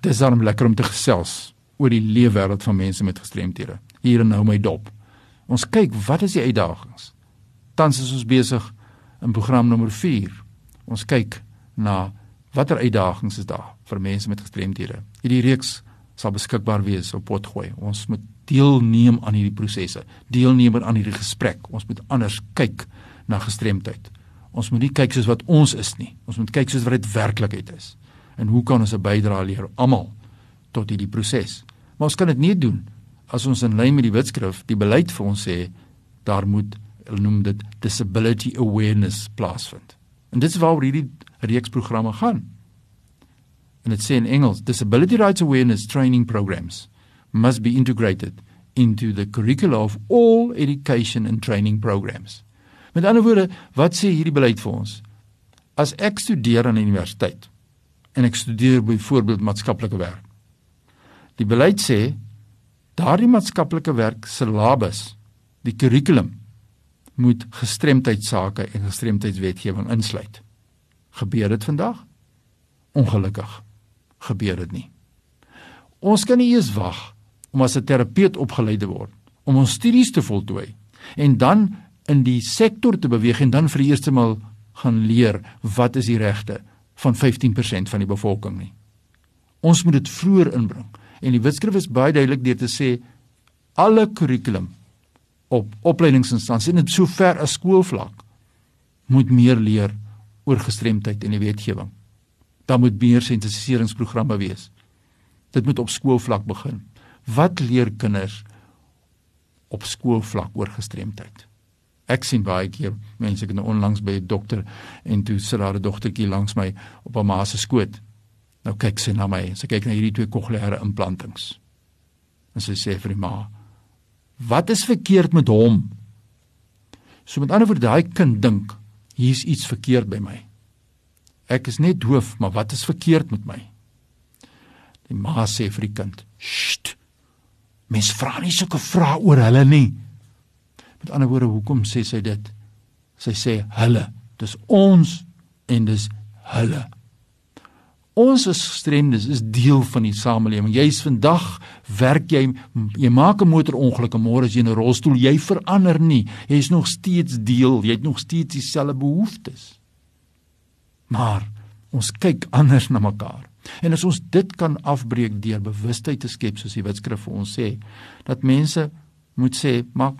Dis daarom lekker om te gesels oor die leefwêreld van mense met gestremthede. Hier en nou my dop. Ons kyk wat is die uitdagings. Tans is ons besig in program nommer 4. Ons kyk na watter uitdagings is daar vir mense met gestremthede. Hierdie reeks sal beskikbaar wees op Potgooi. Ons moet deelneem aan hierdie prosesse, deelneem aan hierdie gesprek. Ons moet anders kyk na gestremdheid. Ons moet nie kyk soos wat ons is nie. Ons moet kyk soos wat dit werklikheid is. En hoe kan ons 'n bydrae lewer almal tot hierdie proses? Maar ons kan dit nie doen as ons in lyn met die wetskrif die beleid vir ons sê daar moet hulle noem dit disability awareness plaasvind. En dit is waaroor hierdie reeks programme gaan. En dit sê in Engels disability rights awareness training programs must be integrated into the curricula of all education and training programs. Met ander woorde, wat sê hierdie beleid vir ons? As ek studeer aan die universiteit en ek studeer byvoorbeeld maatskaplike werk. Die beleid sê daardie maatskaplike werk syllabus, die kurrikulum moet gestremdheidsake en gestremdheidswetgewing insluit. Gebeur dit vandag? Ongelukkig gebeur dit nie. Ons kan nie eers wag om as 'n terapeut opgeleid te word om ons studies te voltooi en dan in die sektor te beweeg en dan vir die eerste maal gaan leer wat is die regte van 15% van die bevolking nie. Ons moet dit vroeër inbring en die wetskrif is baie duidelik deur te sê alle kurrikulum op opleidingsinstansies en dit sover as skoolvlak moet meer leer oor gestremdheid en die wetgewing. Daar moet meer sensitisieringsprogramme wees. Dit moet op skoolvlak begin. Wat leer kinders op skoolvlak oor gestremdheid? Ek sien baie keer mense ek het nou onlangs by 'n dokter en toe sit daar 'n dogtertjie langs my op 'n ma se skoot. Nou kyk sy na my. Sy kyk na hierdie twee kokleaire implantings. En sy sê vir die ma: "Wat is verkeerd met hom?" So met ander woorde, daai kind dink hier's iets verkeerd by my. Ek is net doof, maar wat is verkeerd met my? Die ma sê vir die kind: "Sst. Mens vra nie sulke vrae oor hulle nie." Met ander woorde, hoekom sê sy dit? Sy sê hulle. Dis ons en dis hulle. Ons as gestremdes is deel van die samelewing. Jy's vandag werk jy jy maak 'n motorongeluk en môre is jy in 'n rolstoel. Jy verander nie. Jy's nog steeds deel. Jy het nog steeds dieselfde behoeftes. Maar ons kyk anders na mekaar. En as ons dit kan afbreek deur bewustheid te skep soos die Wetskrif vir ons sê, dat mense moet sê, maar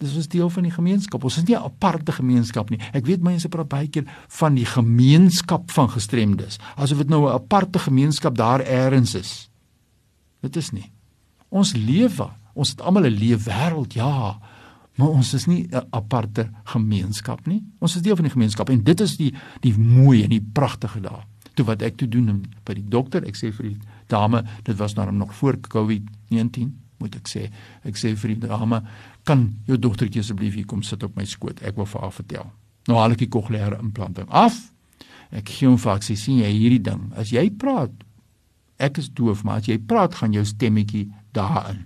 dis is deel van die gemeenskap. Ons is nie 'n aparte gemeenskap nie. Ek weet mense praat baie keer van die gemeenskap van gestremdes, asof dit nou 'n aparte gemeenskap daar eers is. Dit is nie. Ons lewe, ons het almal 'n leefwêreld, ja, maar ons is nie 'n aparte gemeenskap nie. Ons is deel van die gemeenskap en dit is die die mooi en die pragtige daar. Toe wat ek toe doen by die dokter, ek sê vir die dame, dit was nou nog voor COVID-19, moet ek sê. Ek sê vir die dame, kan jou dogtertjie asseblief hier kom sit op my skoot. Ek wil vir haar vertel. Nou haal ek die kokleaire implanting af. Ek gee hom vir sy sien jy hierdie ding. As jy praat, ek is doof, maar as jy praat, gaan jou stemmetjie daarin.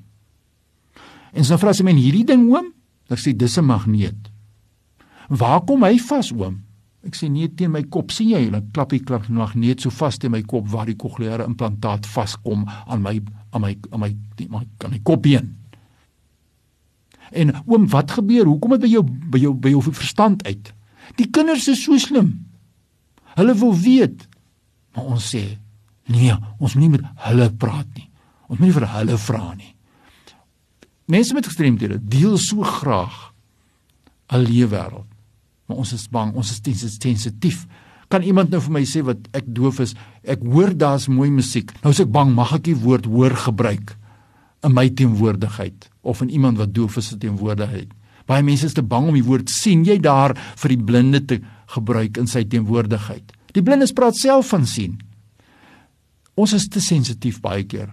En so vra sy my hierdie ding oom, Ek sê dis 'n magneet. Waar kom hy vas oom? Ek sê nee teen my kop. sien jy, hulle klap die klap magneet so vas teen my kop waar die kokleaire implantaat vaskom aan my aan my aan my die, my aan my kopbeen. En oom, wat gebeur? Hoekom het by jou by jou by jou verstand uit? Die kinders is so slim. Hulle wil weet. Maar ons sê, nee, ons moet nie met hulle praat nie. Ons moet nie vir hulle vra nie. Mense met gestremdhede deel so graag 'n leefwêreld. Maar ons is bang, ons is sensitief. Kan iemand nou vir my sê wat ek doof is? Ek hoor daar's mooi musiek. Nou is ek bang, mag ek die woord hoor gebruik in my teenwoordigheid of in iemand wat doof is se teenwoordigheid? Baie mense is te bang om die woord sien jy daar vir die blinde te gebruik in sy teenwoordigheid. Die blindes praat self van sien. Ons is te sensitief baie keer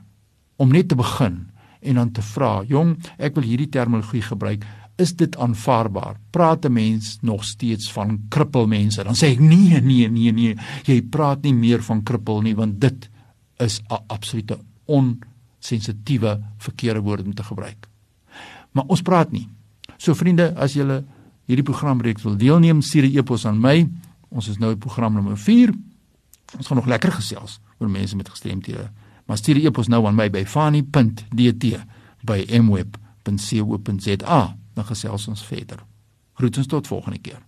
om net te begin en dan te vra, "Jong, ek wil hierdie terminologie gebruik. Is dit aanvaarbaar? Praat 'n mens nog steeds van krippelmense?" Dan sê ek, "Nee, nee, nee, nee. Jy praat nie meer van krippel nie, want dit is 'n absolute onsensitiewe verkeerde woord om te gebruik." Maar ons praat nie. So vriende, as julle hierdie program reeks wil deelneem, stuur 'n e-pos aan my. Ons is nou op program nommer 4. Ons gaan nog lekker gesels oor mense met gestremthede Maar stuur die e-pos nou aan my by fani.dt@mweb.co.za. Dan gesels ons verder. Groetens tot volgende keer.